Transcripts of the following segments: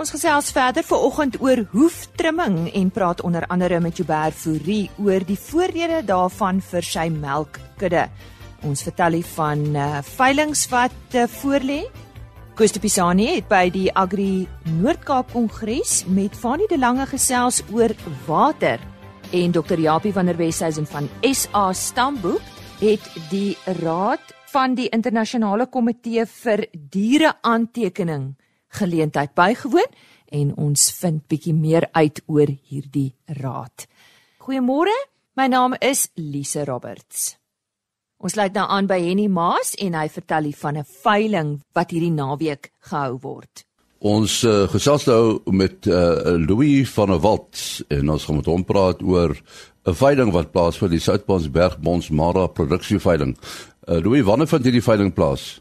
Ons gesels verder vanoggend oor hoeftrimming en praat onder andere met Joubert Fourie oor die voordele daarvan vir sy melkkudde. Ons vertel hier van uh, veilinge wat uh, voorlê. Koos de Pisani het by die Agri Noord-Kaap Kongres met Fanie de Lange gesels oor water en Dr. Japie van der Westhuizen van SA Stamboek het die raad van die internasionale komitee vir diereaantekening geleentheid bygewoon en ons vind bietjie meer uit oor hierdie raad. Goeiemôre, my naam is Lise Roberts. Ons sluit nou aan by Henny Maas en hy vertel hier van 'n veiling wat hierdie naweek gehou word. Ons uh, gesels nou met uh, Louis van der Walt en ons gaan met hom praat oor 'n veiling wat plaasvind die Soutpansberg Bonsmara produksieveiling. Uh, Louis, wanneer vind hierdie veiling plaas?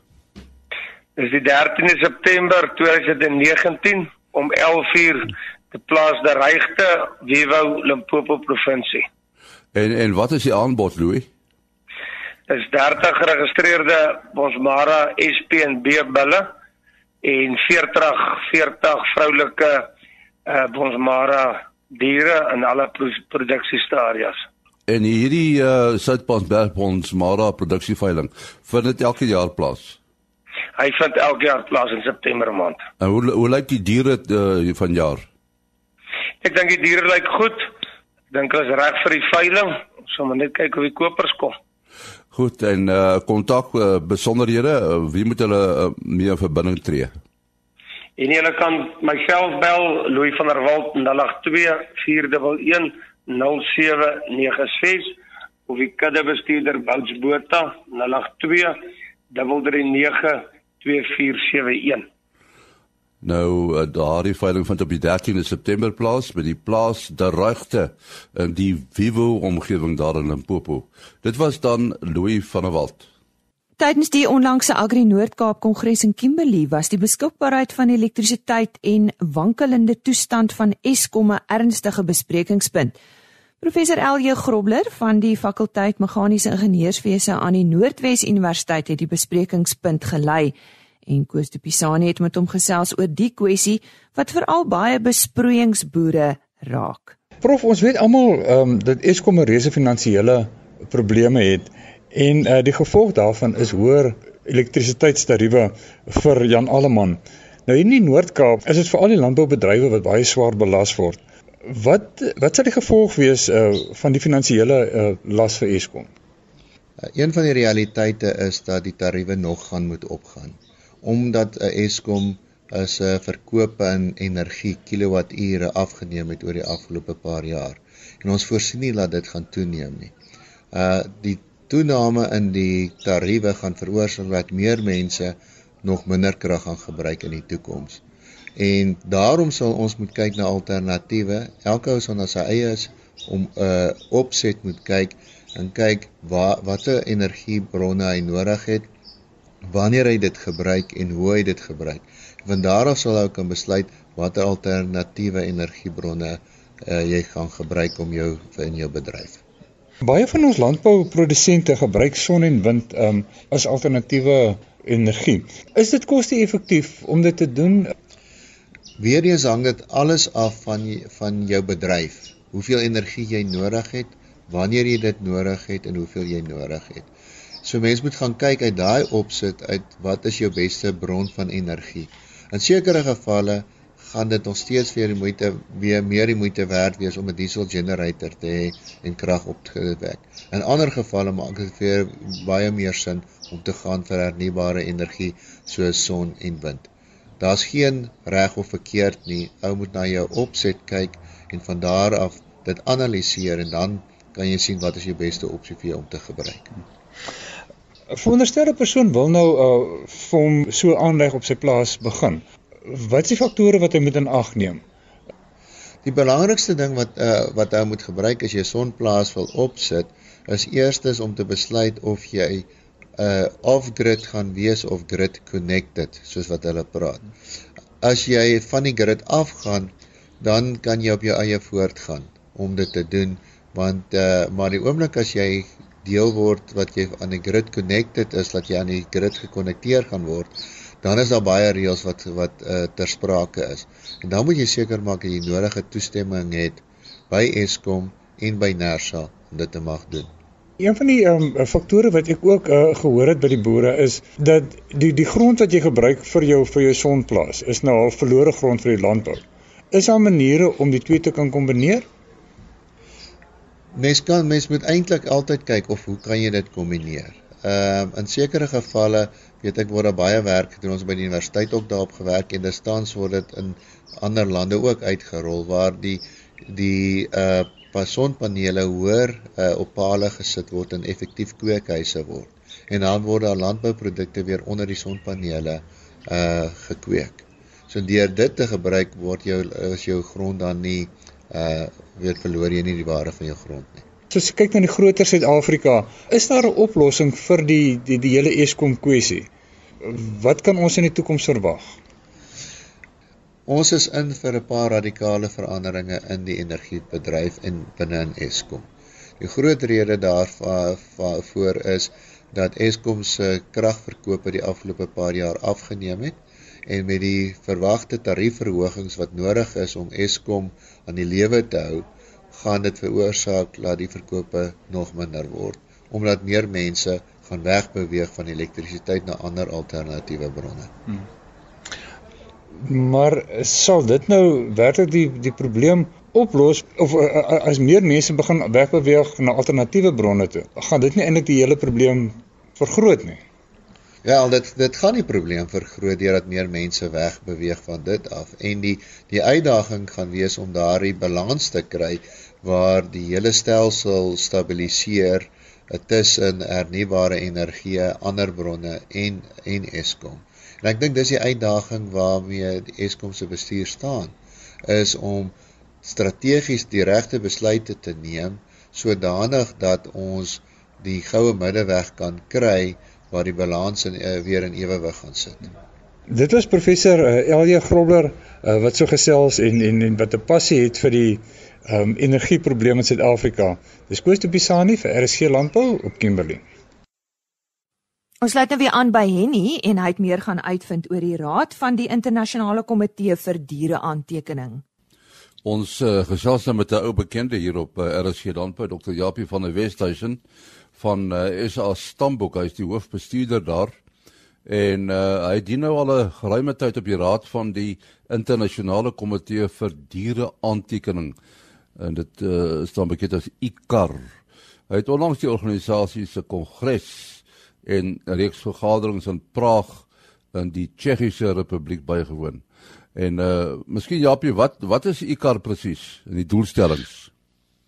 Dis die 13de September 2019 om 11:00 te plaas die regte Wiewou Limpopo provinsie. En en wat is die aanbod Louis? Dis 30 geregistreerde Bosmara SP en B bulle en 40 40 vroulike uh, Bosmara diere in alle produksiestadiums. En hierdie uh, Soutpansberg Bosmara produksieveiling vind dit elke jaar plaas. Hy vind elke jaar plaas in September maand. En hoe hoe lyk die diere uh, van jaar? Ek dink die diere lyk goed. Dink hulle is reg vir die veiling. Ons sal net kyk hoe die kopers kom. Goed en uh kontak uh, besonderhede, uh, wie moet hulle uh, mee in verbinding tree? En jy kan myself bel Louis van der Walt 082 411 0796 of die kuddebestuurder Bouts Botha 082 339 2471. Nou uh, daardie veiling vind op die 13de September plaas by die plaas De Regte in die Vivo omgewing daar in Limpopo. Dit was dan Louis van der Walt. Tydens die onlangse Agri Noord-Kaap Kongres in Kimberley was die beskikbaarheid van elektrisiteit en wankelende toestand van Eskom 'n ernstige besprekingspunt. Professor Elje Grobler van die fakulteit Meganiese Ingenieurswese aan die Noordwes Universiteit het die besprekingspunt gelei en Koos de Pisani het met hom gesels oor die kwessie wat veral baie besproeiingsboere raak. Prof, ons weet almal ehm um, dat Eskom 'n reuse finansiële probleme het en uh, die gevolg daarvan is hoër elektrisiteitstariewe vir Jan Alleman. Nou hier in die Noord-Kaap is dit vir al die landboubedrywe wat baie swaar belas word. Wat wat sal die gevolg wees uh, van die finansiële uh, las vir Eskom? Uh, een van die realiteite is dat die tariewe nog gaan moet opgaan omdat uh, Eskom as 'n uh, verkoop in energie kilowatture afgeneem het oor die afgelope paar jaar. En ons voorsien nie dat dit gaan toeneem nie. Uh die toename in die tariewe gaan veroorsaak dat meer mense nog minder krag gaan gebruik in die toekoms en daarom sal ons moet kyk na alternatiewe. Elke ou sal na sy eie is om 'n uh, opset moet kyk en kyk waar watter energiebronne hy nodig het, wanneer hy dit gebruik en hoe hy dit gebruik. Van daar af sal hy kan besluit watter alternatiewe energiebronne uh, jy gaan gebruik om jou in jou bedryf. Baie van ons landbouprodusente gebruik son en wind um, as alternatiewe energie. Is dit koste-effektief om dit te doen? Weereens hang dit alles af van van jou bedryf. Hoeveel energie jy nodig het, wanneer jy dit nodig het en hoeveel jy nodig het. So mens moet gaan kyk uit daai opsit uit wat is jou beste bron van energie. In sekere gevalle gaan dit nog steeds vir die moeite weer meer die moeite werd wees om 'n diesel generator te hê en krag op te wek. In ander gevalle maak dit vir baie meer sin om te gaan vir hernubare energie soos son en wind. Daar's geen reg of verkeerd nie. Ou moet na jou opset kyk en van daar af dit analiseer en dan kan jy sien wat is jou beste opsie vir jou om te gebruik. 'n Veronderstelde persoon wil nou uh vir hom so aanleg op sy plaas begin. Wat is die faktore wat hy moet in ag neem? Die belangrikste ding wat uh wat hy moet gebruik as jy 'n sonplaas wil opsit, is eerstens om te besluit of jy uh off-grid gaan wees of grid connected soos wat hulle praat. As jy van die grid afgaan, dan kan jy op jou eie voortgaan om dit te doen want uh maar die oomblik as jy deel word wat jy aan die grid connected is dat jy aan die grid gekonnekteer gaan word dan is daar baie reëls wat wat uh, ter sprake is en dan moet jy seker maak dat jy nodige toestemming het by Eskom en by Nersa om dit te mag doen Een van die um, faktore wat ek ook uh, gehoor het by die boere is dat die die grond wat jy gebruik vir jou vir jou sonplaas is nou al verlore grond vir die landbou. Is daar maniere om die twee te kan kombineer? Mens kan mens moet eintlik altyd kyk of hoe kan jy dit kombineer. Ehm uh, in sekere gevalle weet ek word daar baie werk gedoen ons by die universiteit ook daarop gewerk en dit staan word dit in ander lande ook uitgerol waar die die uh sonpanele hoër uh, op pale gesit word en effektief kweekhuise word. En dan word daar landbouprodukte weer onder die sonpanele uh gekweek. So deur dit te gebruik word jou is jou grond dan nie uh weer verloor jy nie die waarde van jou grond nie. So as jy kyk na die groter Suid-Afrika, is daar 'n oplossing vir die die die hele Eskom kwessie? Wat kan ons in die toekoms verwag? Ons is in vir 'n paar radikale veranderinge in die energiebedryf en binne in Eskom. Die groot rede daarvoor is dat Eskom se kragverkope die afgelope paar jaar afgeneem het en met die verwagte tariefverhogings wat nodig is om Eskom aan die lewe te hou, gaan dit veroorsaak dat die verkope nog minder word omdat meer mense gaan wegbeweeg van elektrisiteit na ander alternatiewe bronne. Hmm. Maar sal dit nou werklik die die probleem oplos of as meer mense begin wegbeweeg na alternatiewe bronne toe, gaan dit nie eintlik die hele probleem vergroot nie. Ja, dit dit gaan die probleem vergroot deurdat meer mense wegbeweeg van dit af en die die uitdaging gaan wees om daardie balans te kry waar die hele stelsel stabiliseer tussen hernubare energie, ander bronne en en Eskom. En ek dink dis die uitdaging waarmee die Eskom se bestuur staan is om strategies die regte besluite te neem sodanig dat ons die goue middeweg kan kry waar die balans in uh, weer in ewewig gaan sit. Dit was professor uh, Elia Grobler uh, wat so gesels en en en wat 'n passie het vir die um, energieprobleme in Suid-Afrika. Dis Koos de Pisani vir RSG Landbou op Kimberley. Ons sluit nou weer aan by Henny en hy het meer gaan uitvind oor die raad van die internasionale komitee vir diereaantekening. Ons uh, gesels nou met 'n ou bekende hier op uh, RSG Landbou, Dr. Japie van der Westhuizen van uh, eh, SA Stamboek, hy is die hoofbestuurder daar. En uh, hy dien nou al 'n geruime tyd op die raad van die internasionale komitee vir diereaantekening. En dit uh, staan bekend as ICAR. Hy het onlangs die organisasie se kongres en 'n reeks vergaderings in Praag in die Tsjechiese Republiek bygewoon. En uh miskien Japie, wat wat is ICAR presies in die doelstellings?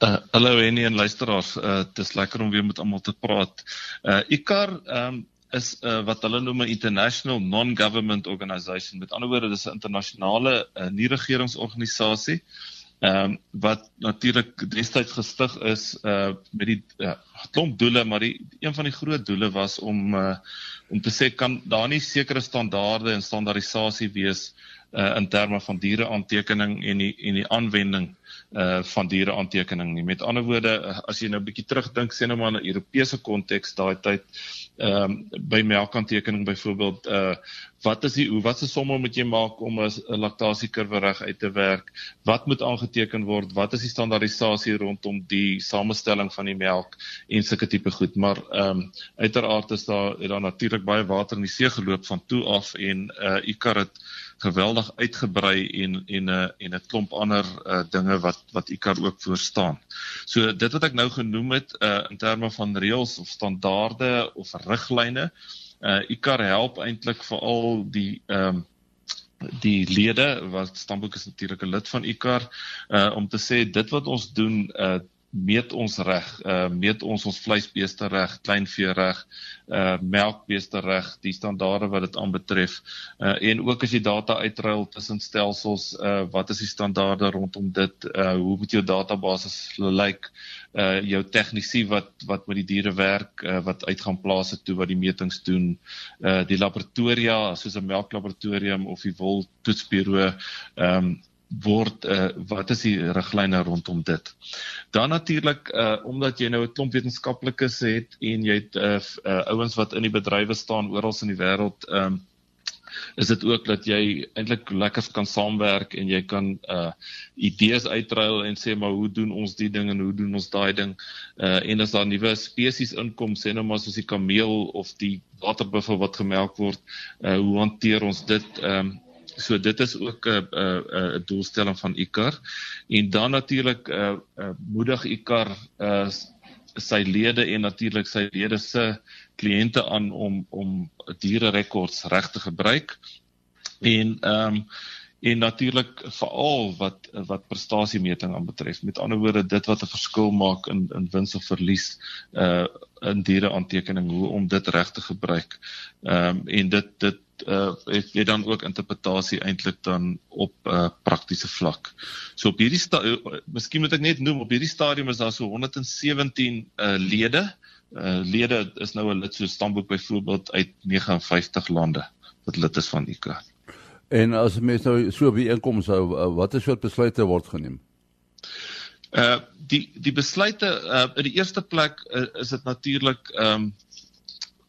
Uh, hallo Henny en luisteraars. Uh dis lekker om weer met almal te praat. Uh ICAR um is uh, wat hulle noem 'n international non-government organisation. Met ander woorde, dis 'n internasionale uh, nie-regeringsorganisasie. Ehm um, wat natuurlik destyds gestig is uh met die uh, klomp doele, maar die een van die groot doele was om uh om te sê kan daar nie sekere standaarde en standaardisasie wees uh in terme van diereaantekening en die en die aanwending uh van diere aantekening nie. Met ander woorde, uh, as jy nou 'n bietjie terugdink sien nou maar in 'n Europese konteks daai tyd ehm um, by melkaantekening byvoorbeeld uh wat is die hoe wat se somme moet jy maak om 'n laktasiekurwe reg uit te werk? Wat moet aangeteken word? Wat is die standaardisasie rondom die samestelling van die melk en sulke tipe goed? Maar ehm um, uiteraard is daar het daar natuurlik baie water in die see geloop van toe af en uh ICAR het geweldig uitgebrei en en 'n uh, en 'n klomp ander uh, dinge wat wat ICAR ook voor staan. So dit wat ek nou genoem het uh, in terme van reëls of standaarde of riglyne, uh, ICAR help eintlik veral die ehm um, die lede wat Stamboek is natuurlik 'n lid van ICAR uh, om te sê dit wat ons doen uh, meet ons reg, uh meet ons ons vleisbeeste reg, kleinvee reg, uh melkbeeste reg, die standaarde wat dit aanbetref. Uh en ook as jy data uitruil tussen stelsels, uh wat is die standaarde rondom dit? Uh hoe moet jou database lyk? Like, uh jou tegnisie wat wat met die diere werk, uh wat uitgaan plase toe wat die metings doen, uh die laboratoria soos 'n melklaboratorium of die wol toetsbureau, ehm um, word uh, wat is die riglyne rondom dit. Dan natuurlik uh, omdat jy nou 'n klomp wetenskaplikes het en jy het uh, uh, ouens wat in die bedrywe staan oral in die wêreld um, is dit ook dat jy eintlik lekker kan saamwerk en jy kan uh idees uitruil en sê maar hoe doen ons die ding en hoe doen ons daai ding uh en as daar nuwe spesies inkom sê nou maar soos die kameel of die waterbuffel wat gemelk word uh hoe hanteer ons dit um so dit is ook 'n 'n 'n doelstelling van ICAR en dan natuurlik uh, uh, moedig ICAR uh sy lede en natuurlik sy lede se kliënte aan om om diere rekords reg te gebruik. En ehm um, en natuurlik veral wat wat prestasiemeting aanbetref. Met ander woorde dit wat 'n verskil maak in in wins of verlies uh in diere aantekening hoe om dit reg te gebruik. Ehm um, en dit dit uh het jy dan ook interpretasie eintlik dan op 'n uh, praktiese vlak. So op hierdie uh, miskien moet ek net noem op hierdie stadium is daar so 117 uh lede. Uh lede is nou 'n lid so stamboek byvoorbeeld uit 59 lande wat lid is van ICA. En as mense nou so by inkom sou uh, watter soort besluite word geneem? Uh die die besluite uh in die eerste plek uh, is dit natuurlik ehm um,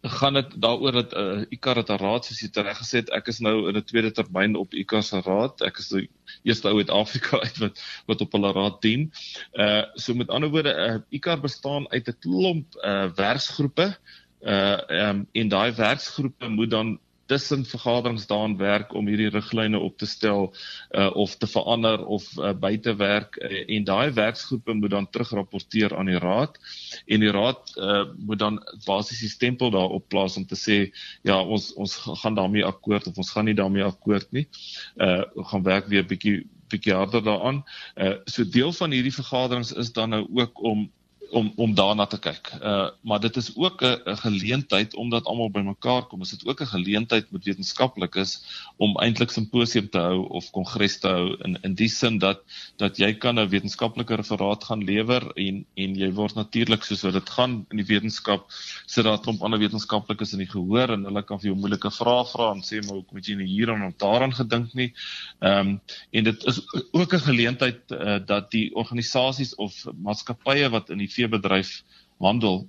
gaan dit daaroor dat uh, ICAR het 'n raad soos jy reg gesê het ek is nou in 'n tweede termyn op ICAR se raad ek is die eerste ou uit Afrika uit wat wat op hulle raad dien. Uh so met ander woorde uh, ICAR bestaan uit 'n klomp uh werksgroepe uh um, en daai werksgroepe moet dan tussen vergaderings daaraan werk om hierdie riglyne op te stel uh, of te verander of uh, by te werk uh, en daai werksgroepe moet dan terugrapporteer aan die raad en die raad uh, moet dan basies die stempel daarop plaas om te sê ja ons ons gaan daarmee akkoord of ons gaan nie daarmee akkoord nie. Uh gaan werk weer bietjie bietjie harder daaraan. Uh so deel van hierdie vergaderings is dan nou ook om om om daarna te kyk. Uh maar dit is ook 'n geleentheid omdat almal bymekaar kom. Is dit ook 'n geleentheid met wetenskaplikes om eintlik simposium te hou of kongres te hou in in die sin dat dat jy kan 'n wetenskaplike referaat gaan lewer en en jy word natuurlik soos wat dit gaan in die wetenskap sit daar 'n klomp ander wetenskaplikes in die gehoor en hulle kan vir jou moeilike vrae vra en sê maar hoekom het jy nie hieraan of daaraan gedink nie. Ehm um, en dit is ook 'n geleentheid uh, dat die organisasies of maatskappye wat in die veebedryf handel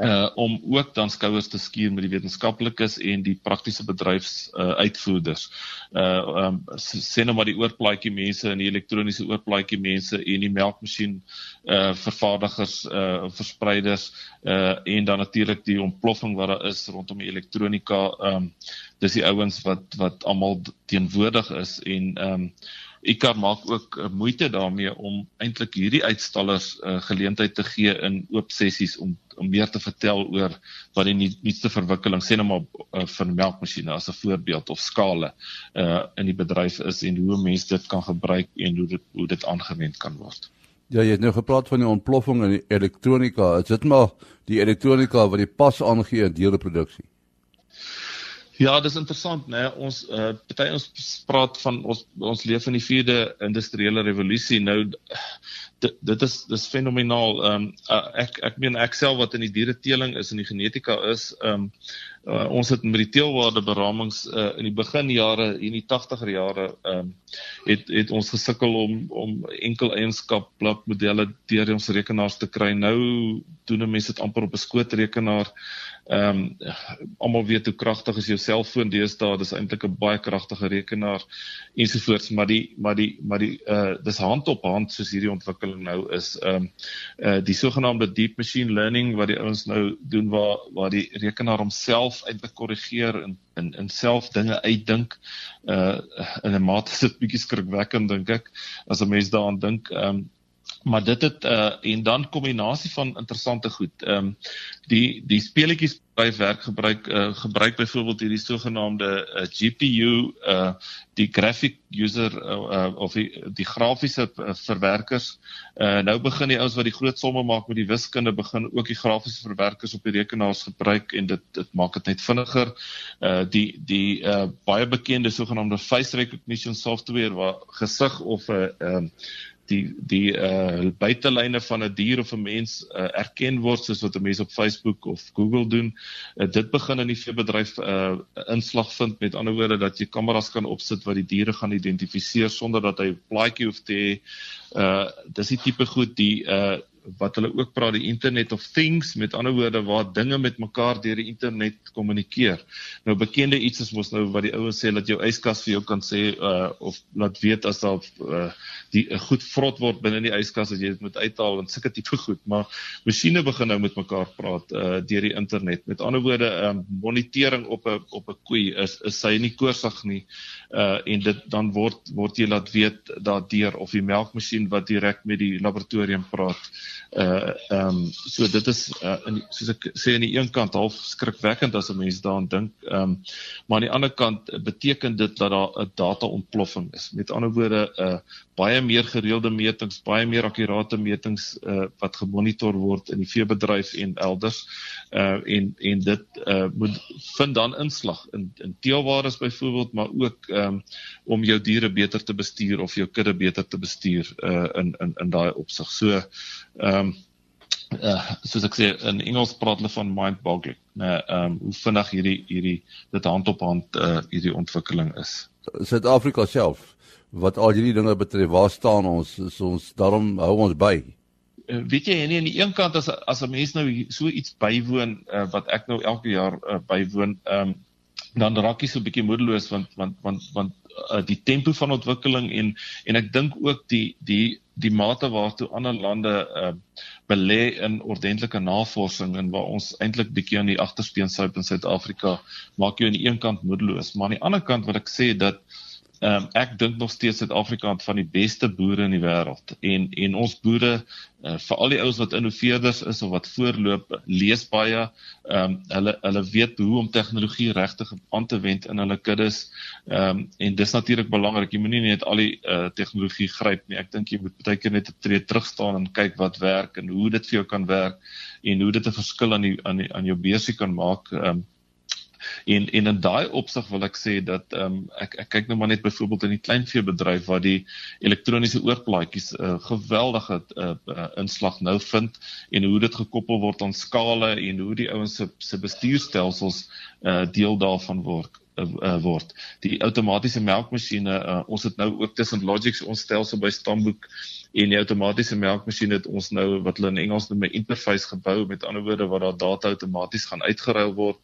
uh om ook dan skouers te skuur met die wetenskaplikes en die praktiese bedryfs uh uitvoerders. Uh um sê nou maar die oorplaatjie mense en die elektroniese oorplaatjie mense en die melkmasjien uh vervaardigers uh verspreiders uh en dan natuurlik die ontploffing wat daar is rondom die elektronika um dis die ouens wat wat almal teenwoordig is en um ICAR maak ook uh, moeite daarmee om eintlik hierdie uitstallers uh, geleentheid te gee in oop sessies om om meer te vertel oor wat die nuutste verwikkeling sê nou maar uh, vir melkmasjiene as 'n voorbeeld of skale uh, in die bedryf is en hoe mense dit kan gebruik en hoe dit hoe dit aangewend kan word. Ja, jy het nou gepraat van die ontploffing in die elektronika. Is dit maar die elektronika wat die pas aangee in diereproduksie? Ja, dis interessant, né? Nee? Ons uh party ons praat van ons ons leef in die 4de industriële revolusie. Nou dit dit is dis fenomenaal. Ehm um, uh, ek ek meen ek self wat in die diereteeling is en die genetika is, ehm um, uh, ons het met die teelwaarde beramings uh, in die begin jare in die 80er jare ehm um, het het ons gesukkel om om enkel eienskap blok modelle deur ons rekenaars te kry. Nou doen mense dit amper op 'n skootrekenaar. Ehm um, almal weet hoe kragtig is jou selfoon deesdae, dis eintlik 'n baie kragtige rekenaar ensovoorts, maar die maar die maar die uh dis hand op hand soos hierdie ontwikkeling nou is. Ehm um, uh die sogenaamde deep machine learning wat die ouens nou doen waar waar die rekenaar homself eintlik korrigeer en in in self dinge uitdink uh in 'n mate is dit bietjie skrikwekkend dink ek as 'n mens daaraan dink. Ehm um, maar dit het uh en dan kombinasie van interessante goed. Ehm um, die die speletjies by werk gebruik uh gebruik byvoorbeeld hierdie sogenaamde uh, GPU uh die graphic user uh, of die, die grafiese verwerkers. Uh nou begin die ouens wat die groot somme maak met die wiskunde begin ook die grafiese verwerkers op die rekenaars gebruik en dit dit maak dit net vinniger. Uh die die uh baie bekende sogenaamde face recognition software waar gesig of 'n uh, um die die uh buitelyne van 'n dier of 'n mens uh, erken word soos wat 'n mens op Facebook of Google doen. Uh, dit begin in die veebedryf uh inslag vind met ander woorde dat jy kameras kan opsit wat die diere gaan identifiseer sonder dat hy plaatjie hoef te hê. Uh dis die tipe goed die uh wat hulle ook praat die internet of things met ander woorde waar dinge met mekaar deur die internet kommunikeer. Nou bekende iets is mos nou wat die ouens sê dat jou yskas vir jou kan sê uh of laat weet as daar uh die uh, goed vrot word binne in die yskas as jy dit moet uithaal en sulke tipe goed, maar masjiene begin nou met mekaar praat uh deur die internet. Met ander woorde, um monitering op 'n op 'n koei is is sy nie koorsig nie. Uh en dit dan word word jy laat weet daardeur of die melkmasjien wat direk met die laboratorium praat uh ehm um, so dit is uh, in soos ek sê aan die een kant half skrikwekkend as 'n mens daaraan dink. Ehm um, maar aan die ander kant beteken dit dat daar 'n data ontploffing is. Met ander woorde uh baie meer gereelde metings, baie meer akkurate metings uh wat gemonitor word in die veebedryf en elders. Uh en en dit uh moet vind dan inslag in in teelwaardes byvoorbeeld, maar ook um, om jou diere beter te bestuur of jou kudde beter te bestuur uh in in in daai opsig. So um, uh, soos ek sê in Engels praat hulle van mind boggling. Nee, ehm um, hoe vinnig hierdie hierdie dit hand op hand uh, hierdie ontwikkeling is. Suid-Afrika self wat al hierdie dinge betref, waar staan ons? Is ons daarom hou ons by? Uh, weet jy nie aan die een kant as as 'n mens nou so iets bywoon uh, wat ek nou elke jaar uh, bywoon, um, dan raak jy so 'n bietjie moedeloos want want want want uh, die tempo van ontwikkeling en en ek dink ook die die die mate waartoe ander lande uh, belê in ordentlike navorsing en waar ons eintlik bietjie aan die agterspeen sit in Suid-Afrika maak jou aan die een kant moedeloos maar aan die ander kant wil ek sê dat Um, ek dink nog steeds Suid-Afrika het van die beste boere in die wêreld. En en ons boere uh, veral die ouens wat innoveerders is of wat voorloop lees baie. Ehm um, hulle hulle weet hoe om tegnologie regtig aan te wend in hulle kuddes. Ehm um, en dis natuurlik belangrik. Jy moenie net al die uh, tegnologie gryp nie. Ek dink jy moet baie keer net 'n tree terug staan en kyk wat werk en hoe dit vir jou kan werk en hoe dit 'n verskil aan die aan die aan jou besigheid kan maak. Ehm um, En en in daai opsig wil ek sê dat ehm um, ek ek kyk nou maar net byvoorbeeld in die kleinveebedryf waar die elektroniese oorplaatjies 'n uh, eh, geweldige uh, uh, inslag nou vind en hoe dit gekoppel word aan skale en hoe die ouens se se bestuurstelsels uh, deel daarvan word uh, word. Die outomatiese melkmasjiene, uh, ons het nou ook tussen Logix ons stelsel by Stamboek en die outomatiese melkmasjien het ons nou wat hulle in Engels noem 'n interface gebou met ander woorde waar daar data outomaties gaan uitgeruil word.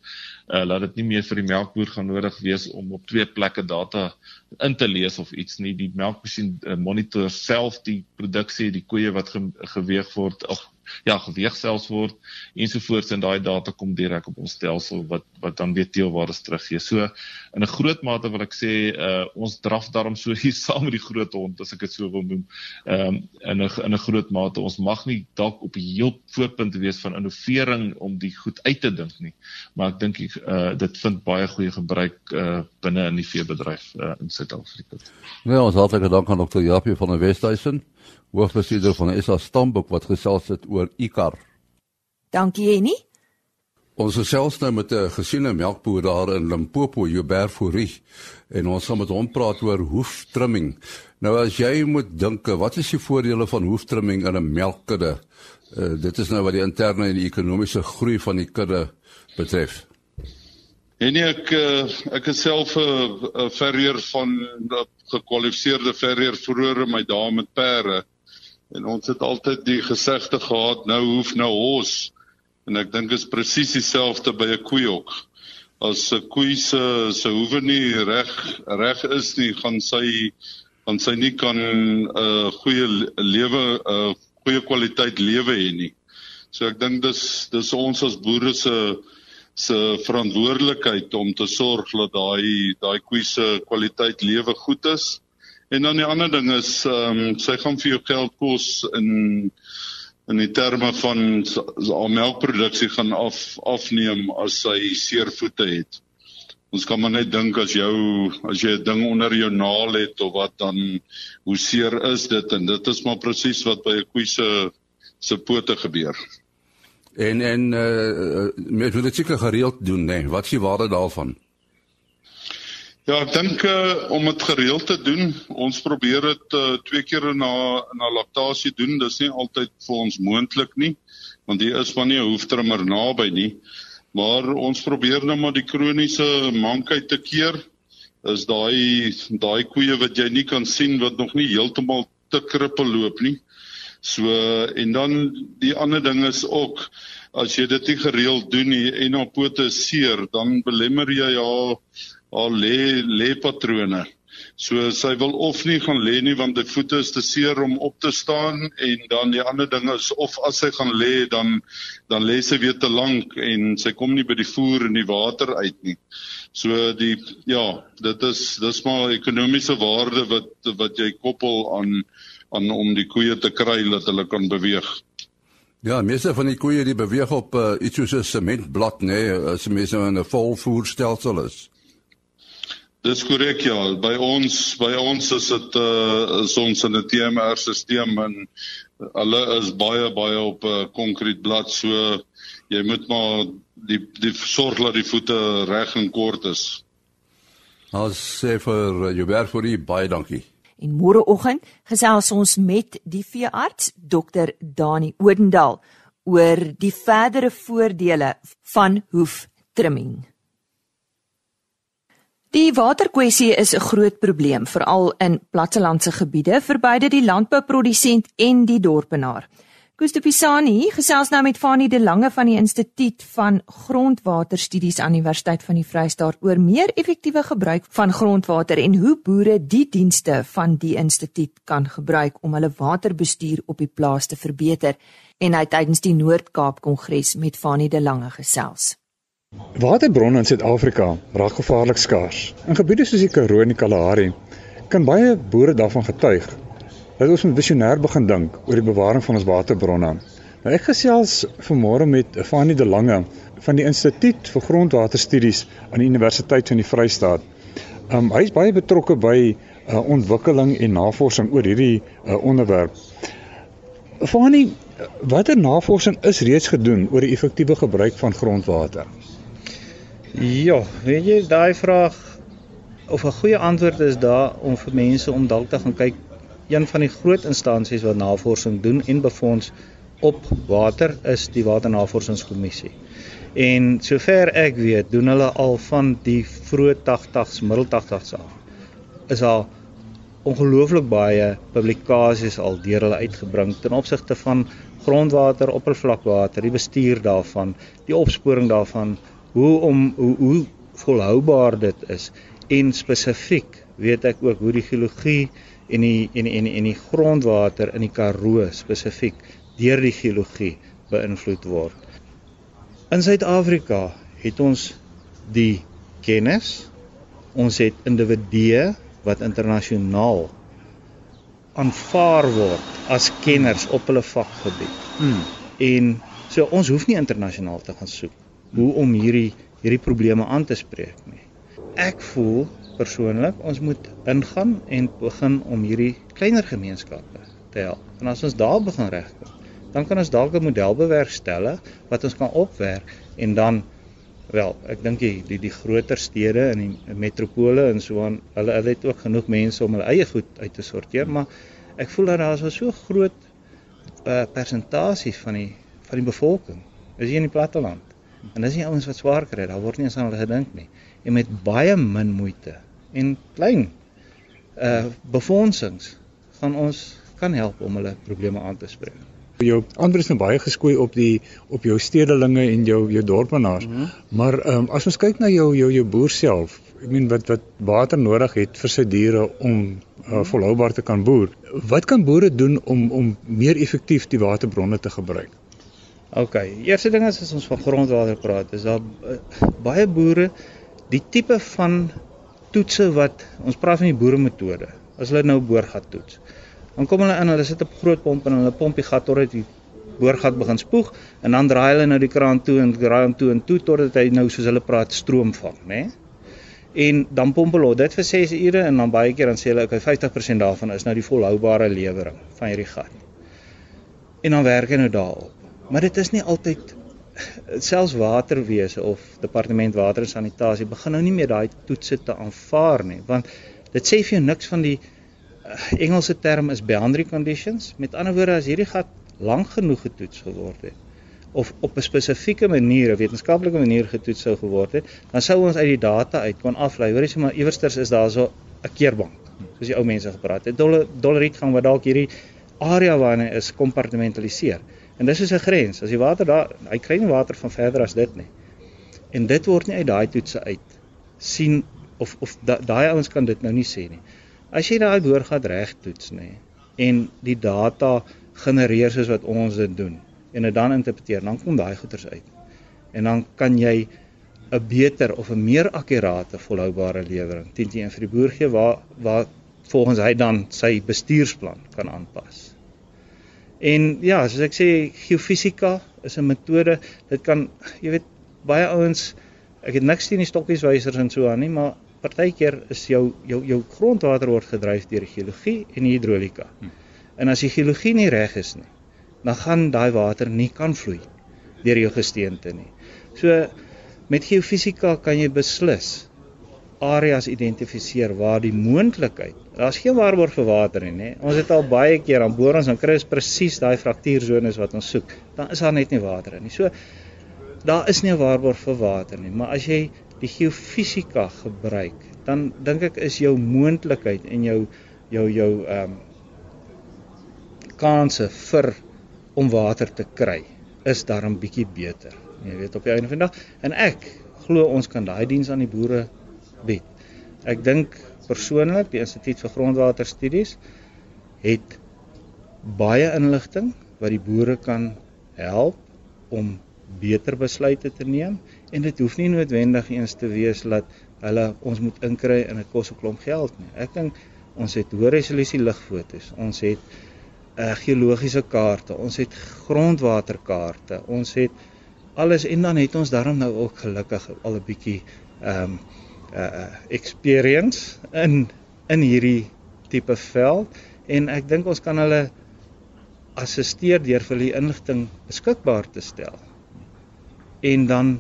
Uh laat dit nie meer vir die melkboer gaan nodig wees om op twee plekke data in te lees of iets nie. Die melkmasjien uh, monitor self die produksie, die koeie wat ge geweeg word of ja, geweeg selfs word ensovoorts en daai data kom direk op ons stelsel wat wat dan weer teelwaardes teruggee. So in 'n groot mate wil ek sê uh ons draf daarom so hier saam met die groot hond as ek dit so wil noem. Ehm um, in 'n in 'n groot mate ons mag nie dalk op die heel voorpunt wees van innovering om die goed uit te dink nie. Maar ek dink uh dit vind baie goeie gebruik uh binne in die veebedryf uh in Suid-Afrika. Nou ons hartlike dank aan Dr. Japie van die Wesduisen hoofbestuurder van SA Stamboek wat gesels het oor ICAR. Dankie Jenny. Ons gesels nou met 'n gesiene melkboer daar in Limpopo, Joubert Fourie, en ons gaan met hom praat oor hoeftrimming. Nou as jy moet dink, wat is die voordele van hoeftrimming in 'n melkkudde? Uh, dit is nou wat die interne en die ekonomiese groei van die kudde betref. En nee, ek eh, ek is self 'n verrier van 'n gekwalifiseerde verrier vroeër in my dae met perde. En ons het altyd die gesegde gehad, nou hoef nou hos. En ek dink is presies dieselfde by 'n koeiok. As 'n koei se se hoewe nie reg reg is nie, gaan sy gaan sy nie kan 'n uh, goeie lewe 'n uh, goeie kwaliteit lewe hê nie. So ek dink dis dis ons as boere se se verantwoordelikheid om te sorg dat daai daai koei se kwaliteit lewe goed is. En dan die ander ding is ehm um, sy gaan vir jou geld kos in in die terme van al melkproduksie gaan af afneem as sy seer voete het. Ons kan maar net dink as jou as jy 'n ding onder jou naal het of wat dan hoe seer is dit en dit is maar presies wat by 'n koei se se pote gebeur. En en uh met wil dit seker gereeld doen nê. Nee. Wat is die waarde daarvan? Ja, ek dink uh, om dit gereeld te doen, ons probeer dit uh, twee keer na na laktasie doen. Dis nie altyd vir ons moontlik nie, want hier is van nie 'n hoeftrimmer naby nie. Maar ons probeer nou maar die kroniese mankheid te keer. Is daai daai koeie wat jy nie kan sien wat nog nie heeltemal te krippel loop nie. So en dan die ander ding is ook as jy dit nie gereeld doen nie en op pote seer, dan belemmer jy haar haar lê lê patrone. So sy wil of nie gaan lê nie want die voete is te seer om op te staan en dan die ander ding is of as sy gaan lê dan dan lê sy weer te lank en sy kom nie by die voer en die water uit nie. So die ja, dit is dis maar ekonomiese waarde wat wat jy koppel aan aan om die koeie te kry dat hulle kan beweeg. Ja, meeste van die koeie die beweeg op uh, iets soos 'n sementblad, nê, nee, as mense in 'n volvoerstelsel is. Dis korrek ja. By ons by ons is dit uh is ons in 'n TMR-stelsel en hulle is baie baie op 'n uh, konkrietblad so jy moet maar die die sorg dat die voete reg en kort is. Ons sê vir jou vir u baie dankie. En môreoggend gesels ons met die veearts Dr Dani Odendaal oor die verdere voordele van hoeftrimming. Die waterkwessie is 'n groot probleem veral in plattelandse gebiede vir beide die landbouprodusent en die dorpenaar. Kustopisani gesels nou met Fanie de Lange van die Instituut van Grondwaterstudies aan Universiteit van die Vrystaat oor meer effektiewe gebruik van grondwater en hoe boere die dienste van die instituut kan gebruik om hulle waterbestuur op die plaas te verbeter en hy tydens die Noord-Kaap Kongres met Fanie de Lange gesels. Waterbronne in Suid-Afrika raak gevaarlik skaars. In gebiede soos die Karoo en die Kalahari kan baie boere daarvan getuig dat ons visionêr begin dink oor die bewaring van ons waterbronne. Nou ek gesels vanmôre met Fanie de Lange van die Instituut vir Grondwaterstudies aan die Universiteit van die Vrystaat. Um hy is baie betrokke by uh, ontwikkeling en navorsing oor hierdie uh, onderwerp. Fanie, watter navorsing is reeds gedoen oor die effektiewe gebruik van grondwater? Ja, weet jy, daai vraag of 'n goeie antwoord is daar om vir mense om dalk te gaan kyk een van die groot instansies wat navorsing doen en befonds op water is die Waternavorsingskommissie. En sover ek weet, doen hulle al van die vroeë 80s, middel 80s af. Is al ongelooflik baie publikasies al deur hulle uitgebring ten opsigte van grondwater, oppervlakwater, die bestuur daarvan, die opsporing daarvan, hoe om hoe, hoe volhoubaar dit is en spesifiek weet ek ook hoe die geologie en die en en en die grondwater in die Karoo spesifiek deur die geologie beïnvloed word. In Suid-Afrika het ons die kennis. Ons het individue wat internasionaal aanvaar word as kenners op hulle vakgebied. Hmm. En so ons hoef nie internasionaal te gaan soek hoe om hierdie hierdie probleme aan te spreek nie. Ek voel persoonlik ons moet ingaan en begin om hierdie kleiner gemeenskappe te help. En as ons daar begin regkom, dan kan ons dalk 'n model bewerkstellig wat ons kan opwerk en dan wel, ek dink die die die groter stede en die metropole en so aan, hulle hulle het ook genoeg mense om hulle eie goed uit te sorteer, maar ek voel dat daar so groot uh, persentasie van die van die bevolking is hier in die platteland En dis nie ouens wat swaar kry, daar word nie eens aan hulle gedink nie. En met baie min moeite en klein uh befondsings gaan ons kan help om hulle probleme aan te spreek. Jou ander is nou baie geskoei op die op jou stedelinge en jou jou dorpenaars. Mm -hmm. Maar ehm um, as ons kyk na jou jou jou boer self, ek meen wat wat water nodig het vir sy diere om uh, volhoubaar te kan boer. Wat kan boere doen om om meer effektief die waterbronne te gebruik? OK, eerste ding is as ons van grondwater praat, is daar uh, baie boere die tipe van toetse wat ons praat van die boeremetode. As hulle nou boorgat toets. Dan kom hulle in, hulle sit op groot pomp en hulle pomp die gat totdat die boorgat begin spoeg en dan draai hulle nou die kraan toe en draai hom toe en toe totdat hy nou soos hulle praat stroom vang, né? En dan pomp hulle dit vir 6 ure en dan baie keer dan sê hulle okay 50% daarvan is nou die volhoubare lewering van hierdie gat. En dan werk hy nou daarop. Maar dit is nie altyd selfs waterwese of departement water en sanitasie begin nou nie meer daai toetse te aanvaar nie want dit sê vir jou niks van die uh, Engelse term is boundary conditions met ander woorde as hierdie gat lank genoeg getoets geword het of op 'n spesifieke manier, 'n wetenskaplike manier getoets sou geword het, dan sou ons uit die data uit kon aflei. Hoorie sê maar iewersters is daar so 'n keerbank, soos die ou mense gepraat het. Dollariet gaan wat dalk hierdie area waarna is kompartmentaliseer. En dis is 'n grens. As die water daar, hy kry nie water van verder as dit nie. En dit word nie uit daai toetse uit sien of of daai da, ouens kan dit nou nie sê nie. As jy daai boorgat reg toets nê en die data genereer soos wat ons dit doen en dit dan interpreteer, dan kom daai goeters uit. En dan kan jy 'n beter of 'n meer akkurate volhoubare lewering teen teen vir die boer gee waar waar volgens hy dan sy bestuursplan kan aanpas. En ja, soos ek sê, geofisika is 'n metode. Dit kan jy weet baie ouens ek het niks teen die stokkieswysers en so aan nie, maar partykeer is jou jou jou grondwater word gedryf deur geologie en hidrolika. Hm. En as die geologie nie reg is nie, dan gaan daai water nie kan vloei deur jou gesteente nie. So met geofisika kan jy beslis areas identifiseer waar die moontlikheid. Daar's geen waarborg vir water nie, nê. Ons het al baie keer aan boor ons dan kry ons presies daai fraktuurzones wat ons soek. Dan is daar net nie water nie. So daar is nie 'n waarborg vir water nie, maar as jy die geofisika gebruik, dan dink ek is jou moontlikheid en jou jou jou ehm um, kanse vir om water te kry is daarom bietjie beter. Jy weet op die einde van die dag en ek glo ons kan daai diens aan die boere bied. Ek dink persoonlik die Instituut vir Grondwaterstudies het baie inligting wat die boere kan help om beter besluite te neem en dit hoef nie noodwendig eens te wees dat hulle ons moet inkry en dit kos 'n klomp geld nie. Ek dink ons het hoë resolusie ligfoto's. Ons het uh, geologiese kaarte, ons het grondwaterkaarte, ons het alles en dan het ons daarom nou ook gelukkig al 'n bietjie ehm um, uh experience in in hierdie tipe veld en ek dink ons kan hulle assisteer deur vir die inligting beskikbaar te stel. En dan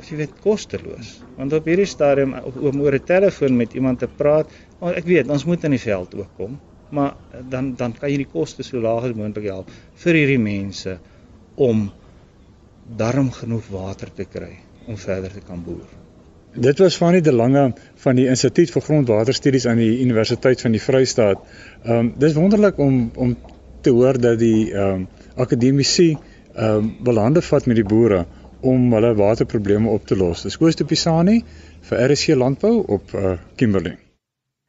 as jy weet kosteloos. Want op hierdie stadium om oor 'n telefoon met iemand te praat, ek weet ons moet in die veld ook kom, maar dan dan kan jy die koste so laag as moontlik help vir hierdie mense om darm genoeg water te kry om verder te kan boer. Dit was van die Delange van die Instituut vir Grondwaterstudies aan die Universiteit van die Vrystaat. Ehm um, dis wonderlik om om te hoor dat die ehm um, akademici ehm um, belande vat met die boere om hulle waterprobleme op te los. Dis Koos de Pisani vir RC Landbou op uh, Kimberley.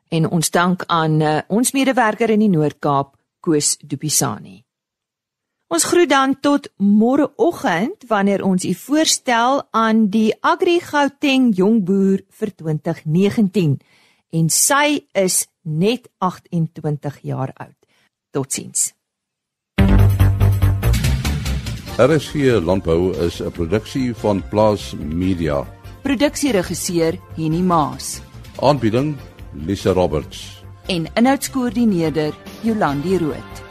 En ons dank aan uh, ons medewerker in die Noord-Kaap, Koos de Pisani. Ons groet dan tot môreoggend wanneer ons u voorstel aan die Agri Gauteng Jongboer vir 2019 en sy is net 28 jaar oud. Totsiens. RSG Landbou is 'n produksie van Plaas Media. Produksieregisseur Henny Maas. Aanbieding Lisa Roberts. En inhoudskoördineerder Jolandi Root.